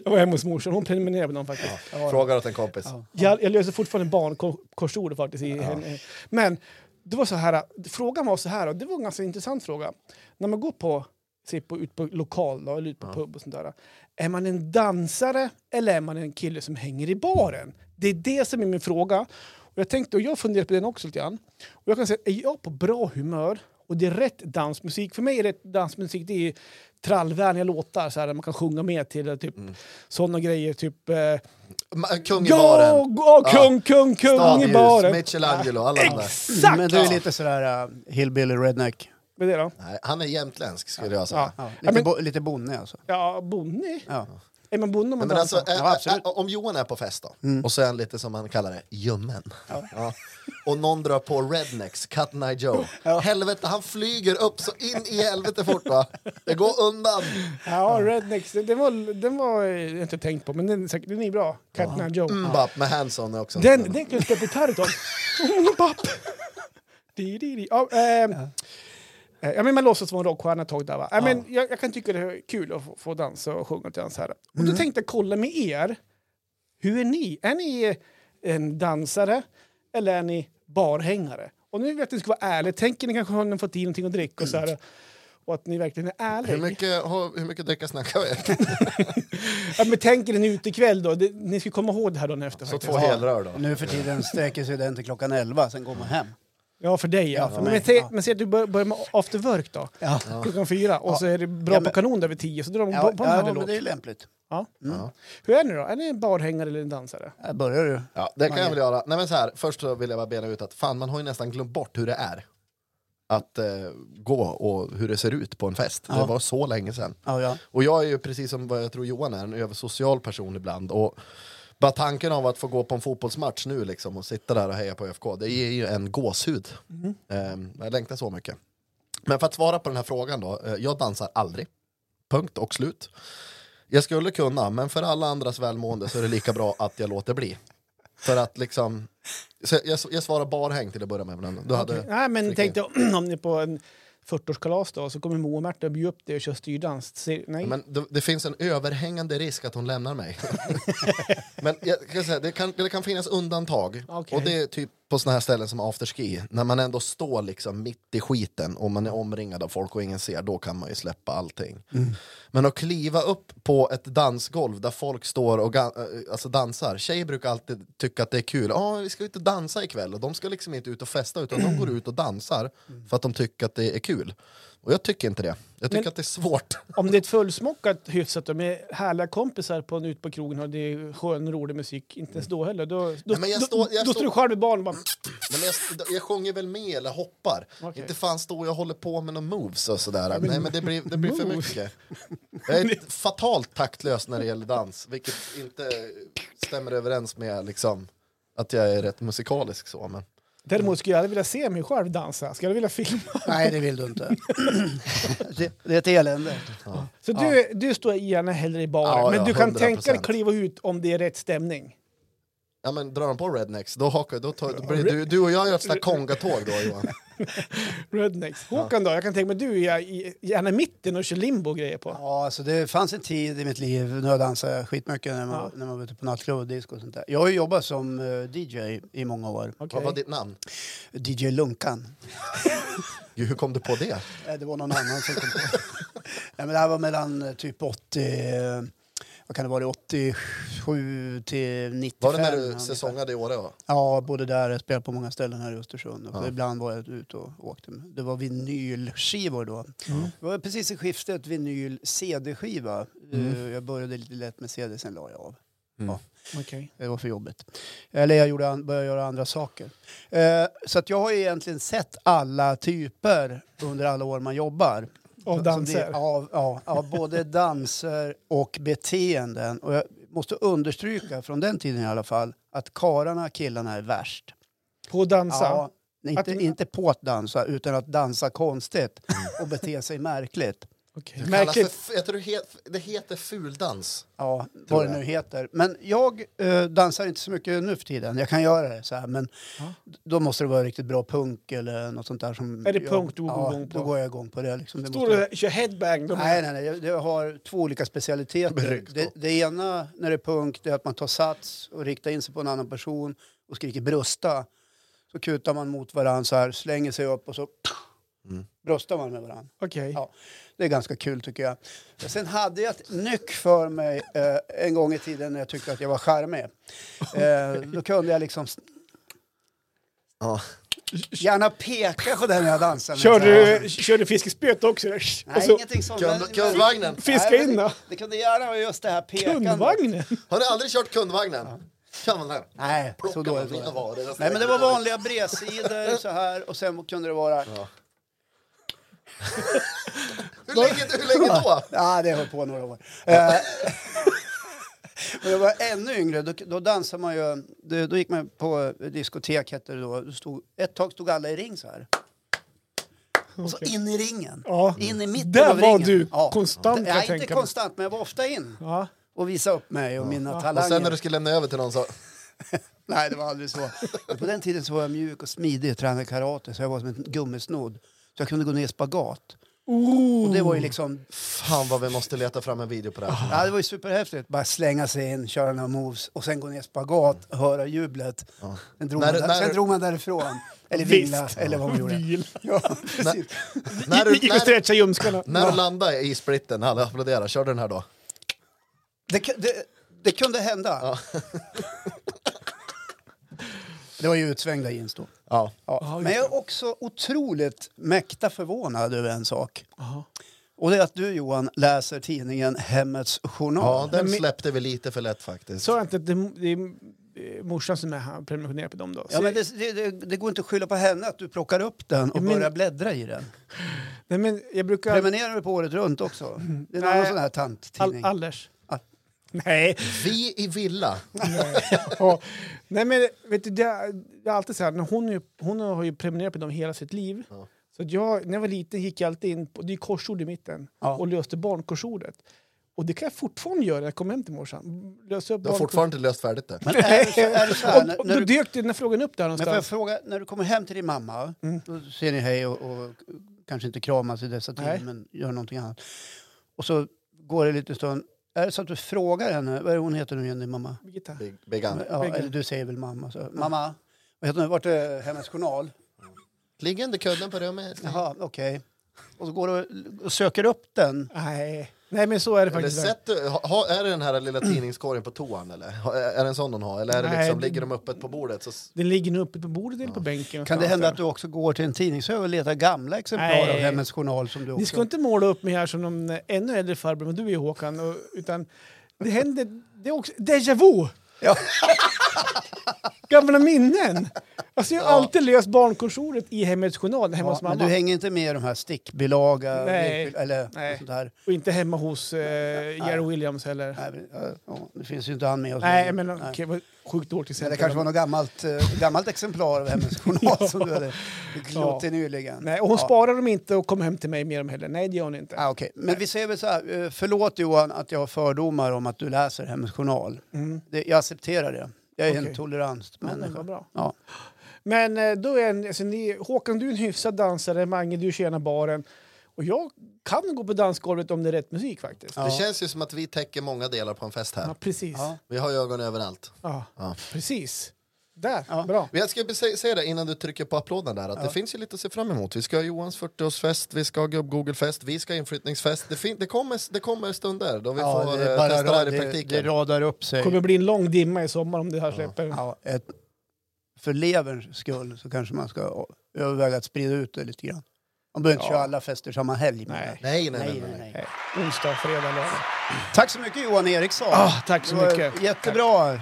Jag var hemma hos morsan, hon prenumererade på dem faktiskt. Ja. Frågar åt en kompis. Jag, jag löser fortfarande barnkorsord faktiskt. I henne. Men det var så här, frågan var så här, och det var en ganska intressant fråga. När man går på, se på, ut på lokal då, eller ut på pub och sånt där. Är man en dansare eller är man en kille som hänger i baren? Det är det som är min fråga. Och jag tänkte, och jag funderar på den också lite grann. Och jag kan säga, är jag på bra humör och det är rätt dansmusik, för mig är rätt dansmusik det är trallvänliga låtar så här, där man kan sjunga med till, typ sådana grejer, typ eh, Kung i Ja, baren. ja, kung, kung, kung i baren. Michelangelo, alla de där. Exakt! Men du är lite sådär uh, hillbilly redneck. Är det då? Nej, han är jämtländsk skulle jag säga. Ja. Ja, Ja, lite, men- bo, lite bonnig alltså. Ja, bonny. Ja. Är man bonde om man Men alltså, dansar? ä- Ja, ä- absolut. ä- om Johan är på fest då, och så är han lite som man kallar det, ljummen. Ja. Och någon drar på rednecks, Cut Eye Joe. Helvete, han flyger upp så in i helvete fort va. Det går undan. Ja, Rednecks. Den var, den var jag inte tänkt på, men den, den är bra. Cat ja. Joe. Mbap med Hanson är också. Den, den kan jag spela gitarr. Mm. Di, di, di. Ja, ehm, eh, ja, men man låtsas vara en rockstjärna ett tag där va? Ja, men jag, jag kan tycka det är kul att få, få dansa och sjunga till dans här. Och då tänkte jag kolla med er. Hur är ni? Är ni en dansare eller är ni barhängare? Och nu vet jag att ni ska vara ärliga. Tänker ni kanske har ni fått i någonting att dricka och så här. Och att ni verkligen är ärliga. Hur mycket, hur mycket dricka snackar vi? Ja, men tänker ni en utekväll då? Det, ni ska komma ihåg det här dagen efter. Så faktiskt. två helrör då. Nu för tiden sträcker sig den till klockan 11, sen går man hem. Ja, för dig ja. För men, mig, se, ja. men se att du bör- börjar med after work då. Ja, Klockan fyra. Och så är det bra Ja, på men- kanon där vid tio. Så drar de ja, på, en ja men det är lämpligt. Ja. Ja. Hur är ni då? Är ni en barhängare eller en dansare? Här börjar du. Ja, det kan jag väl göra. Nej, men så här, först så vill jag bara bena ut att fan, man har ju nästan glömt bort hur det är. Att eh, gå och hur det ser ut på en fest. Det Ja. var så länge sedan. Ja, ja. Och jag är ju precis som vad jag tror Johan är, en översocial person ibland. Och bara tanken av att få gå på en fotbollsmatch nu liksom, och sitta där och heja på ÖFK, det ger ju en gåshud. Ehm, jag längtar så mycket. Men för att svara på den här frågan då, eh, jag dansar aldrig. Punkt och slut. Jag skulle kunna, men för alla andras välmående så är det lika bra att jag låter bli. För att liksom, jag, jag svarar barhäng till att börja med. Men du hade, Nej, men tänkte om ni på en 40-årskalas då, så kommer Moa och Märta bjuda upp dig och köra styrdans. Nej. Men det, det finns en överhängande risk att hon lämnar mig. Men jag kan säga, det, kan, det kan finnas undantag. Okej. Och det är typ på såna här ställen som afterski. När man ändå står liksom mitt i skiten och man är omringad av folk och ingen ser, då kan man ju släppa allting. Men att kliva upp på ett dansgolv där folk står och äh, alltså dansar. Tjejer brukar alltid tycka att det är kul. Ja, vi ska ut och dansa ikväll. Och de ska liksom inte ut och festa utan de går ut och dansar för att de tycker att det är kul. Och jag tycker inte det. Jag tycker Men- att det är svårt. Om det är ett fullsmockat hyfsat och med härliga kompisar på en, ut på krogen och det är skön rolig musik, inte ens då heller. Då, då, Nej, men jag då, står- jag då står- står du själv med barn och bara... Men jag, jag sjunger väl med eller hoppar. Okej. Inte fan står jag håller på med några moves och sådär. Nej men det blir, det blir för mycket. Jag är fatalt taktlös när det gäller dans. Vilket inte stämmer överens med liksom, att jag är rätt musikalisk så. Men. Däremot skulle jag aldrig vilja se mig själv dansa. Skulle jag vilja filma? Nej, det vill du inte. det, det är ett elände. Så du, du står gärna hellre i baren, Ja, men ja, du kan 100%. tänka dig kliva ut om det är rätt stämning? Ja men drar de på rednecks, då, hakar, då, tar, då blir du, du och jag gör ett sånt där kongatåg då Johan. Rednecks. Håkan då? Jag kan tänka mig du är i- gärna i mitten och kör limbo och grejer på. Ja, alltså det fanns en tid i mitt liv när jag dansade skitmycket när man, Ja. när man var ute på nattklubb och disco och sånt där. Jag har ju jobbat som eh, DJ i många år. Okej. Vad var ditt namn? DJ Lunkan. Gud, hur kom du på det? Det var någon annan som kom på Nej, men Det här var mellan eh, typ 80... Vad kan det vara? 87 till 95. Var det när du säsongade i Åre? va? Ja, både där. Jag spelade på många ställen här i Östersund. Och Ja. Ibland var jag ute och åkte. Det var vinylskivor då. Det var precis i skiftet vinyl-CD-skiva. Eh, Jag började lite lätt med CD, sen la jag av. Ja, Okej. det var för jobbigt. Eller jag gjorde började göra andra saker. Eh, så att jag har ju egentligen sett alla typer under alla år man jobbar. Av danser? det- Ja, ja, ja, både danser och beteenden. Och jag måste understryka, från den tiden i alla fall, att kararna, killarna är värst. På att dansa? Ja, inte, Att- inte på att dansa, utan att dansa konstigt och bete sig märkligt. Du kallas Märkligt. För, jag tror det, het, det heter fuldans. Ja, vad det nu heter. Men jag eh, dansar inte så mycket nu för tiden. Jag kan göra det så här, men Ja. då måste det vara riktigt bra punk eller något sånt där. Som Är det jag, punk du går ja, igång på? då går jag igång på det. Liksom. det Står måste du och kör headbang? Då Nej, nej, nej. Jag, jag har två olika specialiteter. Det, det ena när det är punk det är att man tar sats och riktar in sig på en annan person och skriker brösta. Så kutar man mot varandra så här, slänger sig upp och så Mm. bröstar man med varandra. Okej. Ja, det är ganska kul tycker jag. Sen hade jag ett nyck för mig eh, en gång i tiden när jag tyckte att jag var charmig. Eh, då kunde jag liksom Ja. gärna peka på den jag dansade med. Kör så här. du, kör du fiskespöet också? Nej, så, ingenting sånt. Kund- men- kundvagnen. Fiska Nej, in då. det, det kunde gärna vara just det här pekandet. kundvagnen? Har ni aldrig kört kundvagnen? Kan man där? Nej, så dåligt var det. Nej, men det var vanliga bredsidor så här och sen kunde det vara... Ja. hur, länge, hur länge då? Ja, det höll på några år. Eh, Och jag var ännu yngre, då, då dansade man ju, då, då gick man på diskotek hette det då. Stod, ett tag stod alla i ring så här. Och så in i ringen. Ja. In i mitten Där av var ringen. du konstant, kan jag Ja, inte tänka mig. konstant, men jag var ofta in Ja. och visade upp mig och mina Och talanger. sen när du skulle lämna över till någon så... Nej, det var aldrig så. På den tiden så var jag mjuk och smidig och tränade karate så jag var som en gummisnodd. Så jag kunde gå ner i spagat. Ooh. Och det var ju liksom, Fan vad vi måste leta fram en video på det här. ja det var ju superhäftigt. Bara slänga sig in, köra några moves och sen gå ner i spagat, höra jublet. Sen, drog När- man, där, när- sen drog man därifrån. Eller Visst. vila, eller vad man gjorde. Ja, precis. När du, Gick och när, stretchade ljumskarna. när du landade i splitten, alla applåderade, körde den här då? Det, det, det kunde hända. Det var ju utsvängda jeans då. Ja. Ja. Men jag är också otroligt mäkta förvånad över en sak. Jaha. Och det är att du Johan läser tidningen Hemmets ja, Journal. den Men- släppte vi lite för lätt faktiskt. Sa jag inte att det, det är eh, morsan som är här och prenumererar på dem då? Ja, men det, det, det, går inte att skylla på henne att du plockar upp den och Ja, men- börjar bläddra i den. Nej, men jag brukar... Prenumererar du på året runt också? Det är en Nej. annan sån här All, tanttidning. Allers. Nej. Vi i Villa. ja. Nej, men vet du, det, är- det är alltid så här, när hon, ju- hon har ju prenumererat på dem hela sitt liv. Ja. Så att jag, när jag var liten gick jag alltid in på, det är korsord i mitten, Ja. och löste barnkorsordet. Och det kan jag fortfarande göra när jag kommer hem till morsan. Lösa upp Du har fortfarande inte löst färdigt det. Men är det så, är det så här, när, och, när då du, dök den här frågan upp där men får jag någonstans. fråga, när du kommer hem till din mamma, Mm. då ser ni hej och, och kanske inte kramas i dessa tider, Nej. men gör någonting annat. Och så går det lite stund. Är det så att du frågar henne, vad är hon heter nu igen, din mamma? Birgitta. Ann. Ja, eller du säger väl mamma. Så. Mamma, vad heter hon? Vart är Hemmets Journal? Ligger under kudden på rummet. Jaha, okej. Och så går du och söker upp den. Nej. Nej, men så är det Eller faktiskt. sett, du- ha, är det den här lilla tidningskorgen på toan eller? Ha- Är det en sån hon har? Eller är det Nej, liksom, ligger de öppet på bordet? Så, Den ligger nu uppe på bordet eller på bänken. Kan det hända att du också går till en tidningshög och letar gamla exemplar Nej. av Hemmets Journal som du också... Ni ska inte måla upp mig här som någon ännu äldre farbror, men du är Håkan. Och, utan det händer... Det är också déjà vu! Ja. Gamla minnen! Alltså jag har alltid löst barnkursordet i Hemmets Journal hemma hos Ja, men mamma. du hänger inte med i de här stickbilaga Nej. eller Nej. sånt där? Och inte hemma hos eh, Jerry Williams heller. Nej, men, ja, ja, det finns ju inte han med oss. Nej, men Nej. okej, vad sjukt dåligt Men exempel. det kanske var något gammalt, eh, gammalt exemplar av Hemmets Journal som du hade glott i nyligen. Nej, och hon ja. sparar dem inte och kommer hem till mig med dem heller. Nej, det gör hon inte. Ah, okay. Men vi säger väl så här, eh, förlåt Johan att jag har fördomar om att du läser Hemmets Journal. Mm. Det, jag accepterar det. Jag är en Okej. tolerant Ja, bra. Ja. Men eh, då är en, alltså, ni, Håkan, du är en hyfsad dansare. Mange, du tjänar baren. Och jag kan gå på dansgolvet om det är rätt musik faktiskt. Ja. Det känns ju som att vi täcker många delar på en fest Ja, här. precis. Ja. Vi har ögon överallt. Ja, Ja. precis. Där, Ja. bra. Men jag ska sä- säga det innan du trycker på applåden där, att det finns ju lite att se fram emot. Vi ska ha Johans 40-årsfest, vi ska ha gubb-google-fest, vi ska ha inflyttningsfest. Det, det, kommer, det kommer stunder då vi Ja, får det, eh, bara testa det här i det, praktiken. det radar upp sig. Det kommer bli en lång dimma i sommar om det här släpper. Ja, ett, för leverns skull så kanske man ska överväga att sprida ut det lite grann. Man behöver inte Ja. köra alla fester samma helg. Nej. Nej, nej, nej. Nej. Onsdag, fredag, lördag. Tack så mycket Johan Eriksson. Ah, tack så mycket. Jättebra.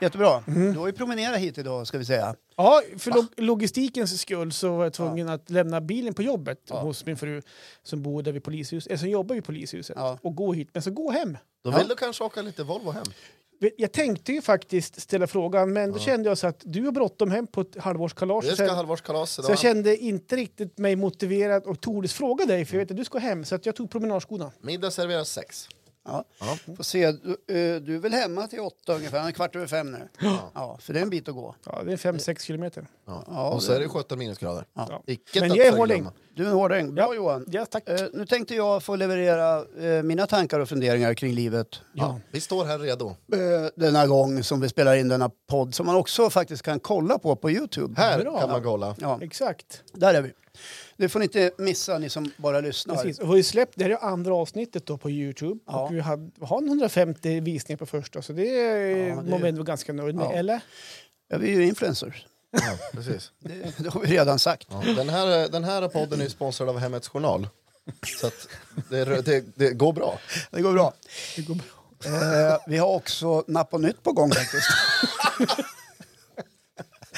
Jättebra. Mm. Du har ju promenerat hit idag ska vi säga. Ja, för log logistikens skull så var jag tvungen att lämna bilen på jobbet Ja. hos min fru som bor där vid polishuset, eller som jobbar vid polishuset Ja. och gå hit. Men så gå hem. Då Ja. vill du kanske åka lite Volvo hem? Jag tänkte ju faktiskt ställa frågan, men då kände jag så att du har bråttom hem på ett halvårskalas. Det Så, ska halvårskalas så idag. jag kände inte riktigt mig motiverad och tordes fråga dig, för jag vet att du ska hem. Så att jag tog promenadskorna. Middag serveras sex. Ja. Ja. Får se. Du, eh, du är väl hemma till åtta ungefär, en kvart över fem nu. Ja, för det är en bit att gå. Ja, det är 5-6 kilometer. Ja. Ja, och så är det 17 minusgrader. Ja. Icke Men jag är hårding. Du är en hårding. Bra Ja. Johan. Ja, tack. Eh, nu tänkte jag få leverera eh, mina tankar och funderingar kring livet. Ja. Vi står här redo. Eh, denna gång som vi spelar in denna podd som man också faktiskt kan kolla på på Youtube. Här Bra. kan man kolla. Ja, Exakt. där är vi. Det får ni inte missa ni som bara lyssnar. Precis. Och vi släppt, det här är andra avsnittet då på Youtube. Ja. Och vi har, har 150 visningar på första, så det, är Ja, det- ändå vara ganska nöjd med. Ja. Eller? Ja, vi är ju influencers. Ja, precis. Det, det har vi redan sagt. Ja. Den, här, den här podden är sponsrad av Hemmets Journal. Så att det, det, det går bra. Det går bra. Det går bra. Eh, vi har också Napp och Nytt på gång faktiskt.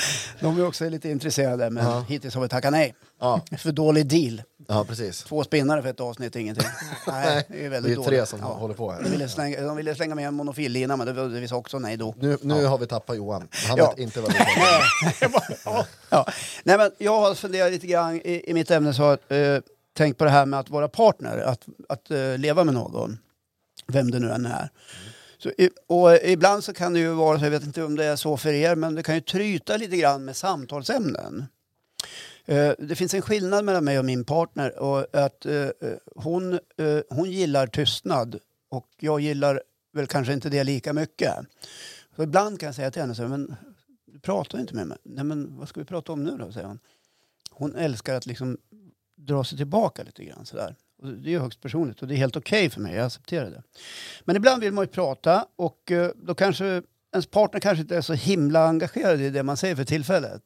De är också lite intresserade men Ja. hittills har vi tackat nej. Ja, För dålig deal. ja precis. Två spinnare för ett avsnitt är ingenting. Nej, det är väldigt Vi är tre dåligt. som Ja. håller på här. De ville, slänga, de ville slänga med en monofillina men det, det vi sa också nej då. Nu, nu har vi tappat Johan. Han vet inte vad pratar om. Ja. Nej, men jag har funderat lite grann i, i mitt ämne så eh, tänkt på det här med att vara partner, att, att eh, leva med någon. Vem det nu än är. Så, och ibland så kan det ju vara så, jag vet inte om det är så för er, men det kan ju tryta lite grann med samtalsämnen. Eh, det finns en skillnad mellan mig och min partner och att eh, eh, hon, hon gillar tystnad och jag gillar väl kanske inte det lika mycket. Så ibland kan jag säga till henne så här, men du pratar inte med mig. Nej men vad ska vi prata om nu då, säger hon. Hon älskar att liksom dra sig tillbaka lite grann sådär. Och det är ju högst personligt och det är helt okej för mig, jag accepterar det. Men ibland vill man ju prata och eh, då kanske ens partner kanske inte är så himla engagerad i det man säger för tillfället.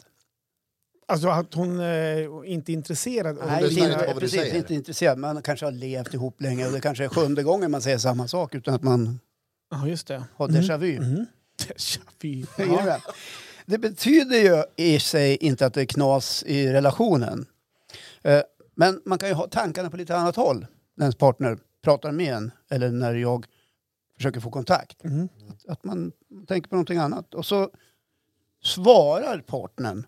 Alltså att hon eh, inte är intresserad. av Nej, inte på inte, precis, säger. inte intresserad. Man kanske har levt ihop länge och det kanske är sjunde gången man säger samma sak utan att man Ja, just det. har déjà vu. Mm. Déjà vu. Med? Det betyder ju i sig inte att det är knas i relationen. Men man kan ju ha tankarna på lite annat håll när ens partner pratar med en eller när jag försöker få kontakt. Mm. Att man tänker på någonting annat. Och så svarar partnern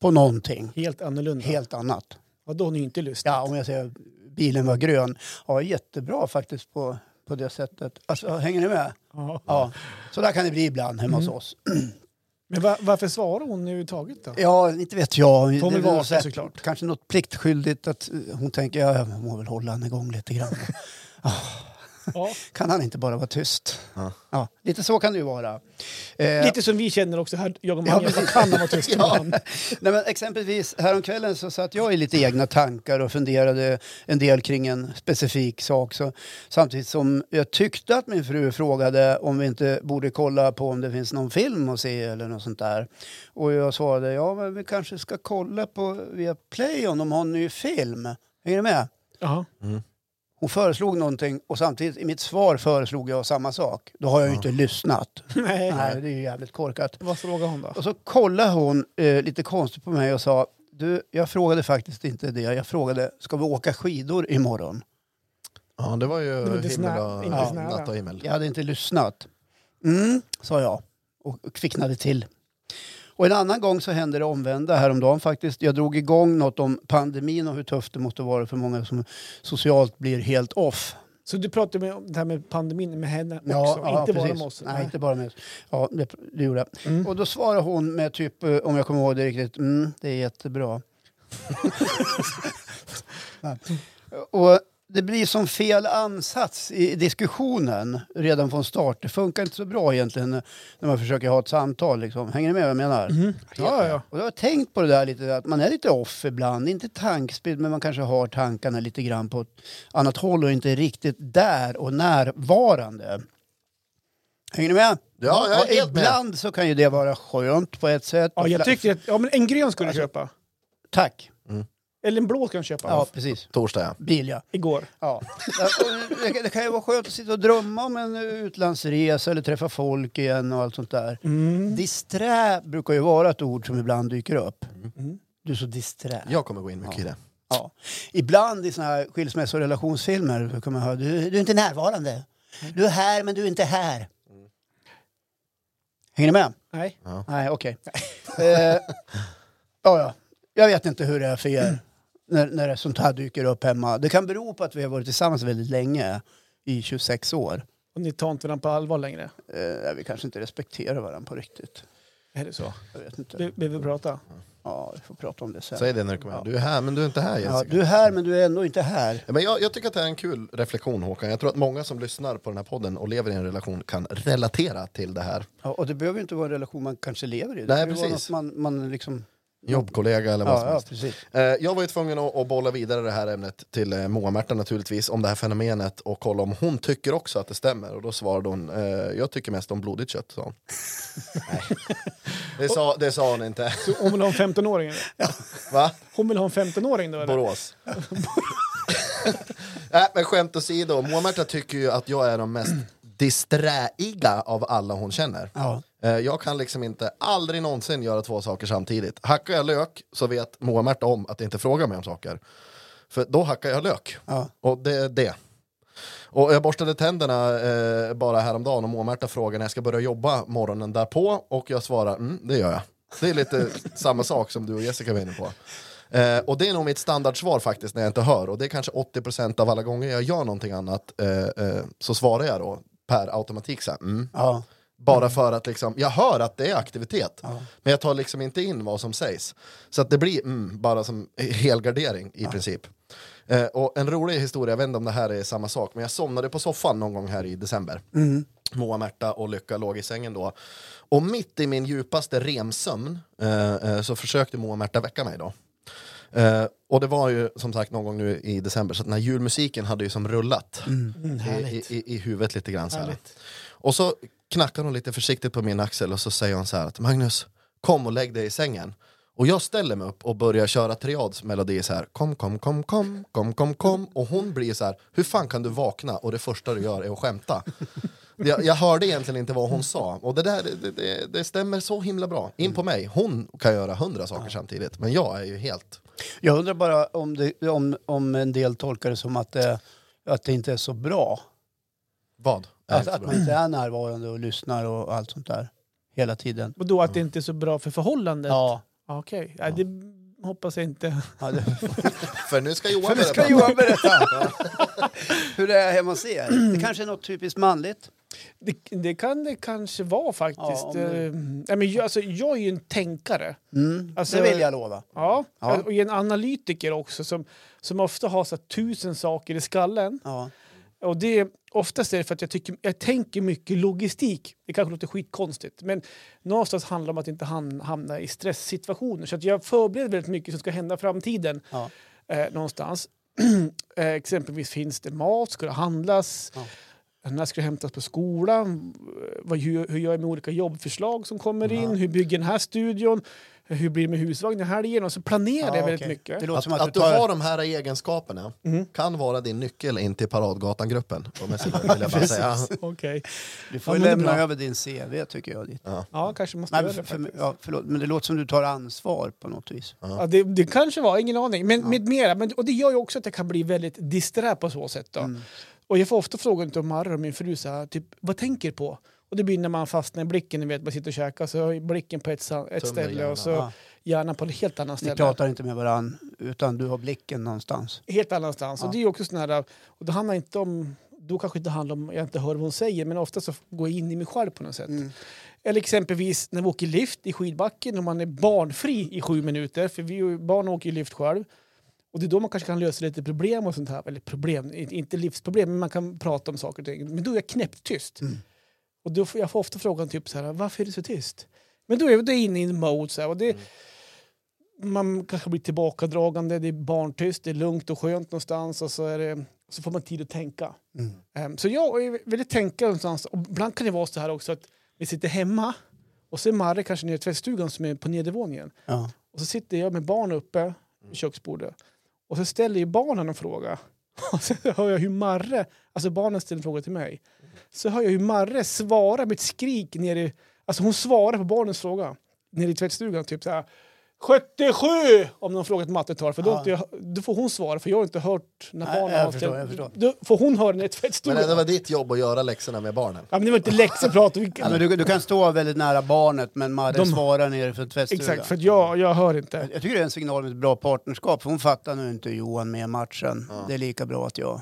på någonting Helt annorlunda. helt annat. Vadå, hon är ju inte lustig. Ja, om jag säger bilen var grön. Ja, jättebra faktiskt på, på det sättet. Alltså, hänger ni med? Ja. Ja, så där kan det bli ibland hemma Mm. hos oss. Men va- varför svarar hon överhuvudtaget då? Ja, inte vet jag. Så här- såklart. Kanske något pliktskyldigt att eh, hon tänker ja, jag må väl hålla han igång lite grann. Ja. kan han inte bara vara tyst? Ja. Ja, lite så kan det ju vara. Eh, Lite som vi känner också här, jag och Mange. Ja, kan han vara tyst Ja. Nej, men exempelvis häromkvällen så satt jag i lite egna tankar och funderade en del kring en specifik sak. Så, samtidigt som jag tyckte att min fru frågade om vi inte borde kolla på om det finns någon film att se eller något sånt där. Och jag svarade ja men vi kanske ska kolla på via Play om de har en ny film. Hänger du med? Ja. Hon föreslog någonting och samtidigt i mitt svar föreslog jag samma sak. Då har jag ju inte lyssnat. Nej. Nej, det är ju jävligt korkat. Vad frågade hon då? Och så kollade hon eh, lite konstigt på mig och sa du, jag frågade faktiskt inte det. Jag frågade, ska vi åka skidor imorgon? Ja, det var ju Det var inte så himmel och, inte ja, natt och himmel. Jag hade inte lyssnat. Mm, sa jag och kvicknade till. Och en annan gång så hände det omvända häromdagen faktiskt. Jag drog igång något om pandemin och hur tufft det måste vara för många som socialt blir helt off. Så du pratade med, om det här med pandemin med henne också? Ja, inte ja, bara precis. med oss? Nej, inte bara med oss. Ja, det, det gjorde jag. Mm. Och då svarade hon med typ, eh, om jag kommer ihåg det riktigt, mm, det är jättebra. Och det blir som fel ansats i diskussionen redan från start. Det funkar inte så bra egentligen när man försöker ha ett samtal. Liksom. Hänger ni med vad jag menar? Mhm. Ja, ja. Och jag har tänkt på det där lite, att man är lite off ibland. Inte tankspill, men man kanske har tankarna lite grann på ett annat håll och inte riktigt där och närvarande. Hänger ni med? Ja, jag är helt med. Ibland så kan ju det vara skönt på ett sätt. ja, jag tycker att ja, men en grön ska du Alltså- köpa. Tack. Eller en blå ska du köpa. Ja, precis. Torsdag ja. Bil, ja. Igår. ja. Ja, det, det kan ju vara skönt att sitta och drömma om en utlandsresa eller träffa folk igen och allt sånt där. Mm. Disträ brukar ju vara ett ord som ibland dyker upp. Mm. Du är så disträ. Jag kommer gå in mycket i det. Ja. Ibland i såna här skilsmässo och relationsfilmer kan man höra du, du är inte närvarande. Du är här men du är inte här. Hänger ni med? Nej. Nej, okej. eh, ja, ja. Jag vet inte hur det är för er när, när sånt här dyker upp hemma. Det kan bero på att vi har varit tillsammans väldigt länge, i 26 år. Och ni tar inte varandra på allvar längre. Eh, vi kanske inte respekterar varandra på riktigt. Är det så? Jag vet inte. Behöver vi prata? Ja, vi får prata om det sen. Säg det när du kommer hem. Du är här men du är inte här Ja, Jessica. du är här men du är ändå inte här. Ja, Men jag, jag tycker att det är en kul reflektion Håkan. Jag tror att många som lyssnar på den här podden och lever i en relation kan relatera till det här. Ja, och det behöver ju inte vara en relation man kanske lever i. Det Nej, ju vara precis. något man, man liksom... Jobbkollega eller vad som helst. Eh, Jag var ju tvungen att, att bolla vidare det här ämnet till eh, Moa-Märta naturligtvis om det här fenomenet och kolla om hon tycker också att det stämmer. Och då svarade hon, eh, jag tycker mest om blodigt kött, sa hon. Nej. Det sa, det sa hon inte. Så hon vill ha en 15-åring? eller? Va? Hon vill ha en 15-åring då eller? Borås. Nej, men skämt åsido, Moa-Märta tycker ju att jag är de mest disträiga av alla hon känner. Ja. Eh, Jag kan liksom inte, aldrig någonsin göra två saker samtidigt. Hackar jag lök så vet Moa-Märta om att inte fråga mig om saker. För då hackar jag lök. Ja. Och det är det. Och jag borstade tänderna eh, bara häromdagen och Moa-Märta frågade när jag ska börja jobba morgonen därpå och jag svarar mm, det gör jag. Det är lite samma sak som du och Jessica var inne på. Eh, och det är nog mitt standardsvar faktiskt när jag inte hör och det är kanske 80% av alla gånger jag gör någonting annat eh, eh, så svarar jag då per automatik så här, mm. Ja. Bara för att liksom, jag hör att det är aktivitet, men jag tar liksom inte in vad som sägs. Så att det blir mm, bara som helgardering i princip. Eh, och en rolig historia, jag vet inte om det här är samma sak, men jag somnade på soffan någon gång här i december. Moa, Märta och Lycka låg i sängen då. Och mitt i min djupaste remsömn eh, eh, så försökte Moa och Märta väcka mig då. Eh, och det var ju som sagt någon gång nu i december, så att den här julmusiken hade ju som rullat i, i, i, i huvudet lite grann. Så här. Och så knackar hon lite försiktigt på min axel och så säger hon så här att Magnus, kom och lägg dig i sängen. Och jag ställer mig upp och börjar köra triads melodi så här. Kom, kom, kom, kom, kom, kom, kom. Och hon blir så här, hur fan kan du vakna och det första du gör är att skämta? Jag, jag hörde egentligen inte vad hon sa. Och det där det, det, det stämmer så himla bra. In på mig, hon kan göra hundra saker samtidigt. Men jag är ju helt... Jag undrar bara om, det, om, om en del tolkar det som att det, att det inte är så bra. Vad? Att, att man inte är närvarande och lyssnar och allt sånt där hela tiden. Och då att det inte är så bra för förhållandet? Ja. Ja, Okej, ja, det hoppas jag inte. ja det, För nu ska Johan för nu ska berätta. Johan berätta hur det är hemma hos er. Det kanske är något typiskt manligt. Det, det kan det kanske vara faktiskt. Ja, Eh, men jag, alltså, jag är ju en tänkare. Mm. Alltså- det vill jag lova. Ja, Ja. och en analytiker också som, som ofta har så här, tusen saker i skallen. Ja. Och det, oftast är det för att jag, tycker, jag tänker mycket logistik. Det kanske låter skitkonstigt, men någonstans handlar det om att inte ham- hamna i stresssituationer. Så att jag förbereder väldigt mycket som ska hända i framtiden. Ja. Eh, någonstans. eh, exempelvis finns det mat, ska det handlas? Ja. När ska det hämtas på skolan? Vad, hur, hur gör jag med olika jobbförslag som kommer in? Hur bygger den här studion? hur blir det med husvagnen här igen? Så planerar jag väldigt okej. mycket. Det låter Att, som att, att, du tar... har de här egenskaperna kan vara din nyckel in till Paradgatan-gruppen. på Messenger, vill jag bara säga. Okej. Du får Ja, ju men det är lämna bra. över din CV tycker jag. Dit. Ja, kanske måste Nej, göra men, det för, faktiskt. ja, förlåt, men det låter som du tar ansvar på något vis. Ja, det, det kanske var, ingen aning. Men med mera. Men, och det gör ju också att jag kan bli väldigt disträ på så sätt. Då. Och jag får ofta frågan till Marre och min fru, så här, typ, vad tänker du på? Och det blir när man fastnar i blicken, ni vet, man sitter och käkar, så har blicken på ett, ett ställe och så Ja. hjärnan på ett helt annat Ni ställe. pratar inte med varandra utan du har blicken någonstans. Helt annanstans. Ja. Och det är också sån här, och det handlar inte om, då kanske inte handlar om, jag inte hör vad hon säger, men ofta så går jag in i mig själv på något sätt. Mm. Eller exempelvis när vi åker lift i skidbacken och man är barnfri i sju minuter, för vi barn åker ju lift själv. Och det är då man kanske kan lösa lite problem och sånt här. Eller problem, inte livsproblem, men man kan prata om saker och ting. Men då är jag knäpptyst. Mm. Och då får jag får ofta frågan typ så här, varför är du så tyst? Men då är jag inne i en mode så här, och det, man kanske blir tillbakadragande, det är barntyst, det är lugnt och skönt någonstans och så, är det, så får man tid att tänka. Mm. Ehm, så jag väldigt tänka någonstans. Och ibland kan det vara så här också att vi sitter hemma och så är Marre kanske nere i tvättstugan som är på nedervåningen. Ja. Och så sitter jag med barn uppe vid köksbordet. Och så ställer ju barnen en fråga. Och så hör jag hur Marre, alltså barnen ställer en fråga till mig. Så hör jag hur Marre svarar med ett skrik nere i, alltså hon svarar på barnens fråga. Nere i tvättstugan, typ så här. 77! Om någon frågar ett mattetal, för då, Ja. inte jag, då får hon svara, för jag har inte hört när Nej, barnen jag har förstår, jag förstår. Då får hon höra när det är Men tvättstugan. det var ditt jobb att göra läxorna med barnen. Ja, men det var inte läxeprat. Vi- Ja, men du, du kan stå väldigt nära barnet men Madde De- svarar nere för tvättstugan. Exakt, för jag, jag hör inte. Jag tycker det är en signal med ett bra partnerskap. För hon fattar nu inte Johan med matchen. Det är lika bra att jag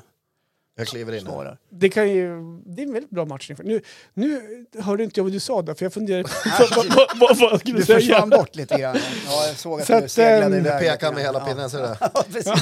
Jag kliver in. här. Det, kan ju, det är en väldigt bra matchning. Nu, nu hörde inte jag vad du sa där, för jag funderade på vad, vad, vad, vad jag skulle Du säga. försvann bort lite grann. Ja, jag såg att Så du seglade ehm, iväg. Pekar lite med hela pinnen, ser du det? Ja, precis.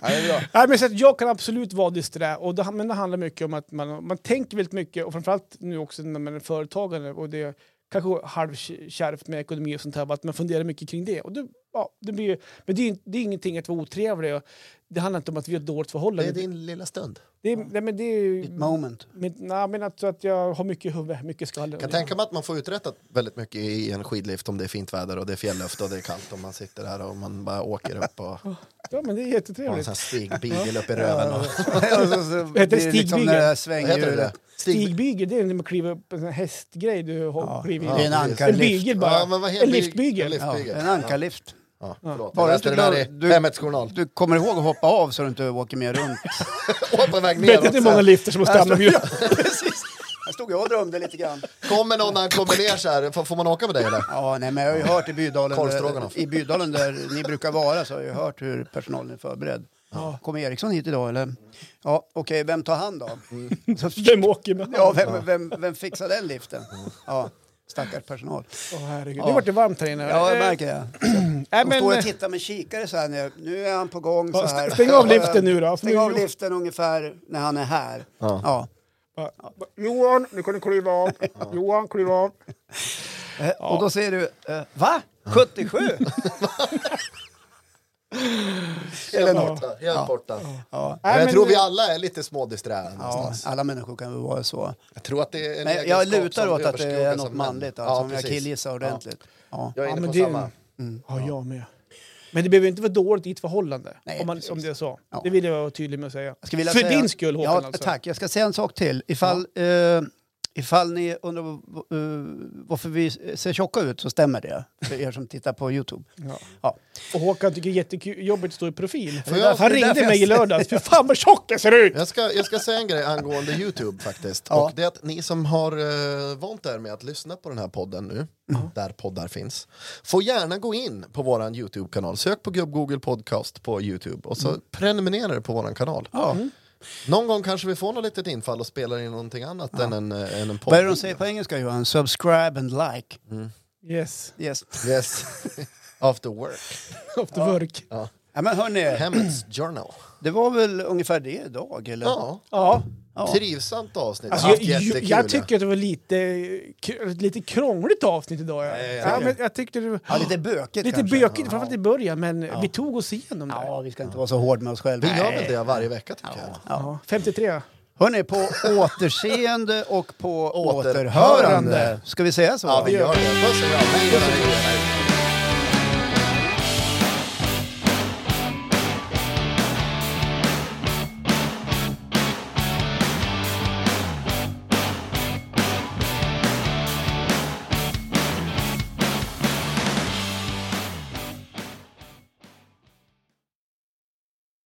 ja, det är bra. Nej, men så att jag kan absolut vara disträ, och det, men det handlar mycket om att man, man tänker väldigt mycket, och framförallt nu också när man är företagare, och det är kanske halvkärvt med ekonomi och sånt här, att man funderar mycket kring det. Och det, ja, det blir, men det är, det är ingenting att vara otrevlig, och det handlar inte om att vi har ett dåligt Det förhållande. är din lilla stund. Det är, nej, men det är, Ditt moment. men, nej, men att, att jag har mycket i huvudet, mycket skall. Jag kan tänka mig att man får uträttat väldigt mycket i en skidlift om det är fint väder och det är fjällluft och det är kallt och man sitter där och man bara åker upp och Ja, men det är en jättetrevligt. sån här stigbigel upp i röven. Och, Ja, så, så, Heter det liksom stigbygel? det svänghjulet. Stigbygel, är när man kliver upp en sån hästgrej du har Ja, en Ja, En ankarlift. bygel bara. Ja, en byg- liftbygel. en Ja, en ankarlift. Ja, förlåt. Bara inte det där i du- du- Hemmets Journal. Du kommer ihåg att hoppa av så du inte åker med runt. Och på väg Vet inte neråt. hur många lifter som har stannat. Här stod jag och drömde lite grann. Kommer någon när han kommer ner så här, får, får man åka med dig eller? Ja, nej, men jag har ju hört i Bydalen, där, i Bydalen där ni brukar vara så har jag ju hört hur personalen är förberedd. Kommer Eriksson hit idag eller? Ja, okej, vem tar han då? Så, Vem åker med ja, vem, vem, vem fixar den liften? Ja, stackars personal. Åh, herregud. Ja. Det vart det varmt här inne. Ja, jag märker det. nej, De men, står och tittar med kikare så här nu. Nu är han på gång så Ja, här. stäng av liften nu då. Stäng av liften ungefär när han är här. Ja. Ja. Johan, nu kan du kliva av. Johan, kliva av. Eh, Och då säger du, eh, va? 77? Eller något. Borta, helt borta. Ja. Men jag tror vi alla är lite smådisträ Ja, alla människor kan väl vara så. Jag tror att det är en Men jag lutar åt att det är något manligt, alltså, Ja, om jag killgissar ordentligt. Ja. Jag är inne men på samma. Ja, jag med. Men det behöver inte vara dåligt i ett förhållande. Nej, om, man, om det är så. Ja. Det vill jag vara tydlig med att säga. För säga- din skull Håkan Ja, alltså. tack. Jag ska säga en sak till. Ifall, eh, ifall ni undrar uh, varför vi ser tjocka ut så stämmer det. För er som tittar på Youtube. Ja. Ja. Och Håkan tycker det är jättejobbigt att stå i profil. Får jag- Han ringde mig i lördags. Fy fan vad tjock jag ser ut! Jag ska, jag ska säga en grej angående Youtube faktiskt. Ja. Och det är att ni som har uh, vant er med att lyssna på den här podden nu, där poddar finns, får gärna gå in på våran Youtube-kanal. Sök på Gubb Google Podcast på Youtube och så prenumererar på våran kanal. Ja. Någon gång kanske vi får något litet infall och spelar in någonting annat än, en, än en podd. Vad är det de säger på engelska Johan? Subscribe and like. Yes, Yes. Yes. After work. after work. Ja. Ja, men hörni, Hemmets Journal. det var väl ungefär det idag? Eller? Ja, Ja. Ja. trivsamt avsnitt. Alltså, jag, jag, jättekul, jag ja. tycker att det var lite, lite krångligt avsnitt idag. Ja. Ja, men jag tyckte det var Ja, lite bökigt lite kanske. bökigt, framförallt i början, men vi tog oss igenom det. Ja, vi ska inte vara så hård med oss själva. Vi gör väl det varje vecka tycker jag. Ja, 53. Hörni, på återseende och på Återhörande. återhörande. Ska vi säga så? Ja, vi gör det. Puss och kram.